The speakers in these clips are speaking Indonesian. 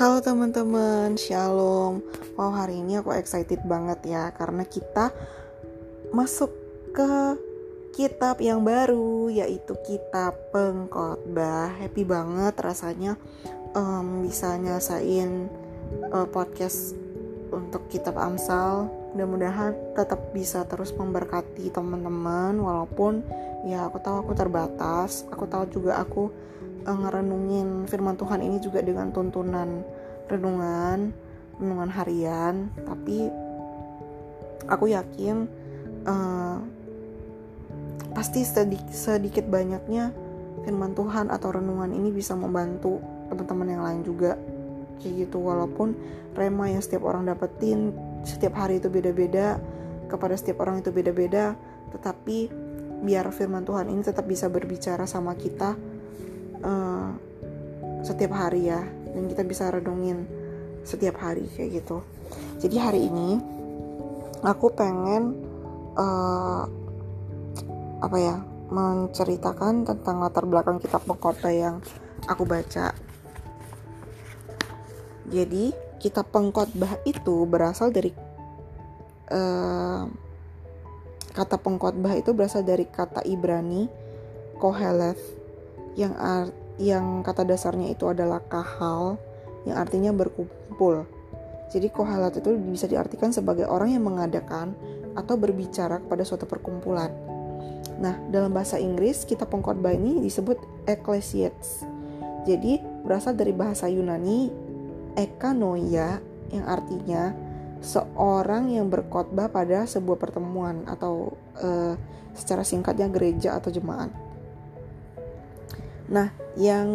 Halo teman-teman, shalom. Wow, hari ini aku excited banget ya karena kita masuk ke kitab yang baru yaitu kitab pengkhotbah. Happy banget rasanya um, bisa nyasain uh, podcast untuk kitab Amsal. Mudah-mudahan tetap bisa terus memberkati teman-teman walaupun ya aku tahu aku terbatas. Aku tahu juga aku uh, ngerenungin firman Tuhan ini juga dengan tuntunan renungan renungan harian. Tapi aku yakin uh, pasti sedikit, sedikit banyaknya firman Tuhan atau renungan ini bisa membantu teman-teman yang lain juga. Kayak gitu walaupun rema yang setiap orang dapetin setiap hari itu beda-beda kepada setiap orang itu beda-beda tetapi biar firman Tuhan ini tetap bisa berbicara sama kita uh, setiap hari ya. Dan kita bisa renungin setiap hari kayak gitu. Jadi hari ini aku pengen uh, apa ya menceritakan tentang latar belakang kitab pengkhotbah yang aku baca. Jadi kitab pengkhotbah itu berasal dari uh, kata pengkhotbah itu berasal dari kata Ibrani koheleth yang art, yang kata dasarnya itu adalah kahal yang artinya berkumpul. Jadi kohalat itu bisa diartikan sebagai orang yang mengadakan atau berbicara kepada suatu perkumpulan. Nah, dalam bahasa Inggris, kita pengkhotbah ini disebut ecclesiasts. Jadi, berasal dari bahasa Yunani ekanoia yang artinya seorang yang berkhotbah pada sebuah pertemuan atau uh, secara singkatnya gereja atau jemaat. Nah, yang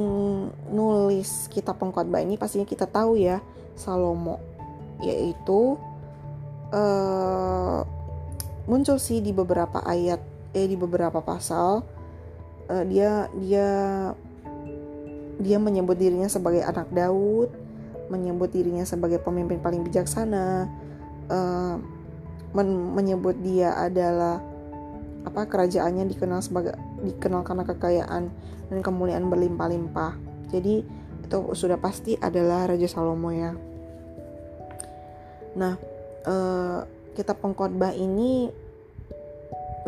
nulis kitab pengkhotbah ini pastinya kita tahu ya, Salomo, yaitu uh, muncul sih di beberapa ayat, eh di beberapa pasal. Uh, dia dia dia menyebut dirinya sebagai anak Daud, menyebut dirinya sebagai pemimpin paling bijaksana, uh, men menyebut dia adalah apa kerajaannya dikenal sebagai dikenal karena kekayaan dan kemuliaan berlimpah-limpah. Jadi itu sudah pasti adalah Raja Salomo ya. Nah, eh, kitab pengkhotbah ini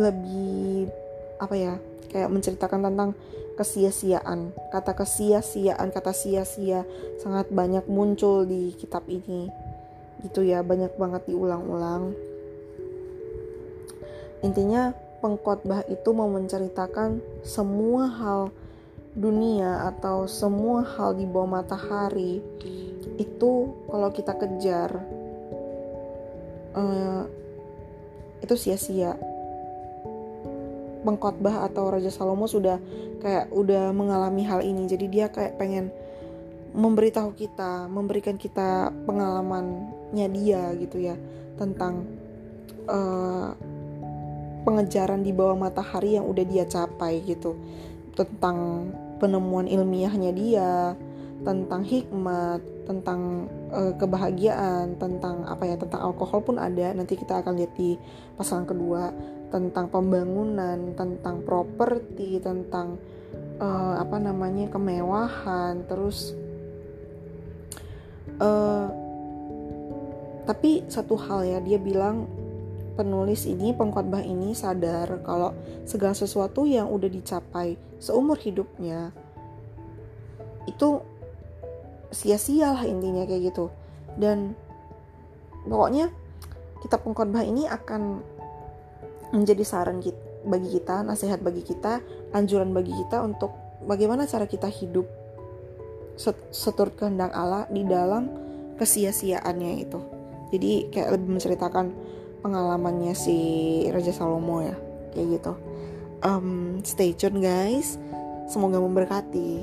lebih apa ya? Kayak menceritakan tentang kesia-siaan. Kata kesia-siaan, kata sia-sia sangat banyak muncul di kitab ini. Gitu ya, banyak banget diulang-ulang. Intinya pengkhotbah itu mau menceritakan semua hal dunia atau semua hal di bawah matahari. Itu kalau kita kejar uh, itu sia-sia. Pengkhotbah atau Raja Salomo sudah kayak udah mengalami hal ini. Jadi dia kayak pengen memberitahu kita memberikan kita pengalamannya dia gitu ya tentang uh, pengejaran di bawah matahari yang udah dia capai gitu. Tentang penemuan ilmiahnya dia tentang hikmat tentang uh, kebahagiaan tentang apa ya tentang alkohol pun ada. Nanti kita akan lihat di pasangan kedua. Tentang pembangunan tentang properti tentang uh, apa namanya kemewahan terus uh, tapi satu hal ya dia bilang penulis ini, pengkhotbah ini sadar kalau segala sesuatu yang udah dicapai seumur hidupnya itu sia-sia lah intinya kayak gitu. Dan pokoknya kitab pengkhotbah ini akan menjadi saran kita, bagi kita, nasihat bagi kita, anjuran bagi kita untuk bagaimana cara kita hidup seturut kehendak Allah di dalam kesia-siaannya itu. Jadi kayak lebih menceritakan pengalamannya si Raja Salomo ya kayak gitu. Um, stay tune guys. Semoga memberkati